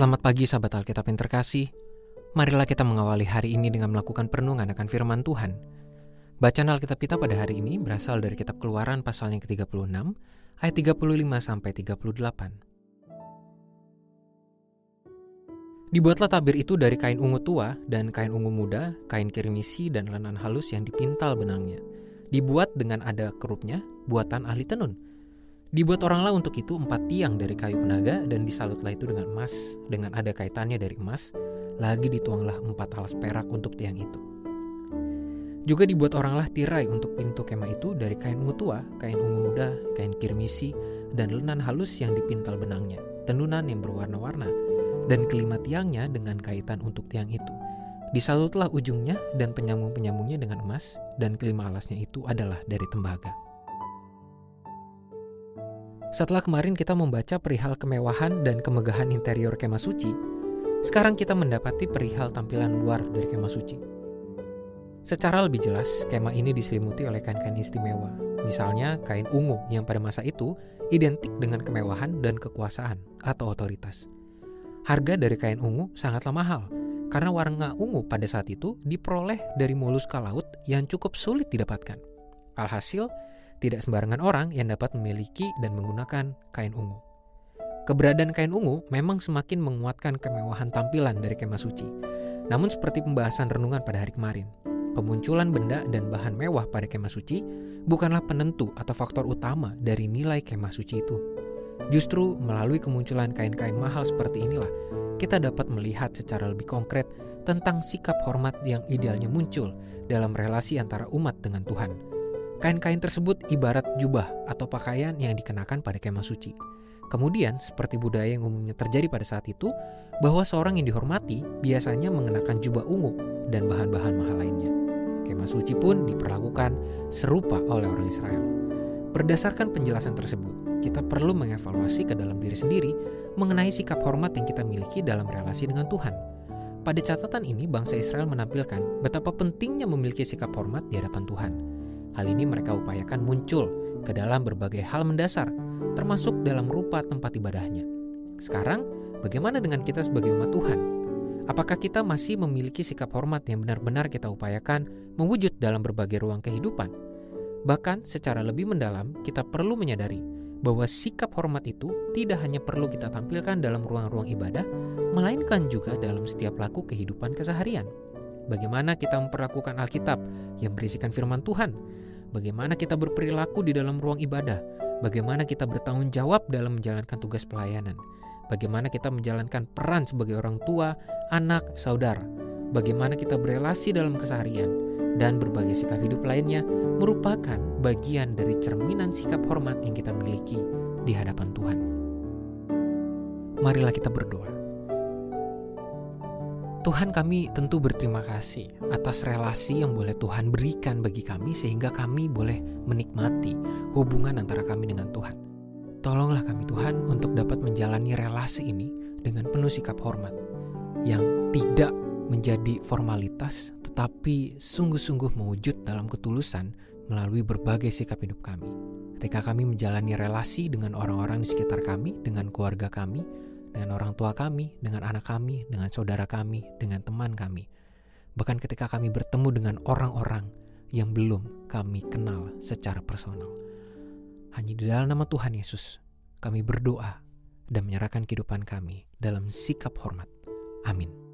Selamat pagi sahabat Alkitab yang terkasih. Marilah kita mengawali hari ini dengan melakukan perenungan akan firman Tuhan. Bacaan Alkitab kita pada hari ini berasal dari kitab Keluaran pasal yang ke-36 ayat 35 sampai 38. Dibuatlah tabir itu dari kain ungu tua dan kain ungu muda, kain kirmisi dan lenan halus yang dipintal benangnya. Dibuat dengan ada kerupnya, buatan ahli tenun Dibuat oranglah untuk itu empat tiang dari kayu penaga dan disalutlah itu dengan emas, dengan ada kaitannya dari emas, lagi dituanglah empat alas perak untuk tiang itu. Juga dibuat oranglah tirai untuk pintu kemah itu dari kain ungu tua, kain ungu muda, kain kirmisi, dan lenan halus yang dipintal benangnya, tenunan yang berwarna-warna, dan kelima tiangnya dengan kaitan untuk tiang itu. Disalutlah ujungnya dan penyambung-penyambungnya dengan emas, dan kelima alasnya itu adalah dari tembaga. Setelah kemarin kita membaca perihal kemewahan dan kemegahan interior kemah suci, sekarang kita mendapati perihal tampilan luar dari kemah suci. Secara lebih jelas, kemah ini diselimuti oleh kain-kain istimewa, misalnya kain ungu yang pada masa itu identik dengan kemewahan dan kekuasaan atau otoritas. Harga dari kain ungu sangatlah mahal, karena warna ungu pada saat itu diperoleh dari moluska laut yang cukup sulit didapatkan. Alhasil, tidak sembarangan orang yang dapat memiliki dan menggunakan kain ungu. Keberadaan kain ungu memang semakin menguatkan kemewahan tampilan dari kemah suci. Namun seperti pembahasan renungan pada hari kemarin, kemunculan benda dan bahan mewah pada kemah suci bukanlah penentu atau faktor utama dari nilai kemah suci itu. Justru melalui kemunculan kain-kain mahal seperti inilah, kita dapat melihat secara lebih konkret tentang sikap hormat yang idealnya muncul dalam relasi antara umat dengan Tuhan Kain-kain tersebut ibarat jubah atau pakaian yang dikenakan pada kemah suci. Kemudian, seperti budaya yang umumnya terjadi pada saat itu, bahwa seorang yang dihormati biasanya mengenakan jubah ungu dan bahan-bahan mahal lainnya. Kemah suci pun diperlakukan serupa oleh orang Israel. Berdasarkan penjelasan tersebut, kita perlu mengevaluasi ke dalam diri sendiri mengenai sikap hormat yang kita miliki dalam relasi dengan Tuhan. Pada catatan ini, bangsa Israel menampilkan betapa pentingnya memiliki sikap hormat di hadapan Tuhan Hal ini mereka upayakan muncul ke dalam berbagai hal mendasar, termasuk dalam rupa tempat ibadahnya. Sekarang, bagaimana dengan kita sebagai umat Tuhan? Apakah kita masih memiliki sikap hormat yang benar-benar kita upayakan mewujud dalam berbagai ruang kehidupan? Bahkan secara lebih mendalam, kita perlu menyadari bahwa sikap hormat itu tidak hanya perlu kita tampilkan dalam ruang-ruang ibadah, melainkan juga dalam setiap laku kehidupan keseharian. Bagaimana kita memperlakukan Alkitab yang berisikan firman Tuhan? Bagaimana kita berperilaku di dalam ruang ibadah? Bagaimana kita bertanggung jawab dalam menjalankan tugas pelayanan? Bagaimana kita menjalankan peran sebagai orang tua, anak, saudara? Bagaimana kita berelasi dalam keseharian? Dan berbagai sikap hidup lainnya merupakan bagian dari cerminan sikap hormat yang kita miliki di hadapan Tuhan. Marilah kita berdoa. Tuhan kami tentu berterima kasih atas relasi yang boleh Tuhan berikan bagi kami sehingga kami boleh menikmati hubungan antara kami dengan Tuhan. Tolonglah kami Tuhan untuk dapat menjalani relasi ini dengan penuh sikap hormat yang tidak menjadi formalitas tetapi sungguh-sungguh mewujud dalam ketulusan melalui berbagai sikap hidup kami. Ketika kami menjalani relasi dengan orang-orang di sekitar kami, dengan keluarga kami, dengan orang tua kami, dengan anak kami, dengan saudara kami, dengan teman kami. Bahkan ketika kami bertemu dengan orang-orang yang belum kami kenal secara personal. Hanya di dalam nama Tuhan Yesus, kami berdoa dan menyerahkan kehidupan kami dalam sikap hormat. Amin.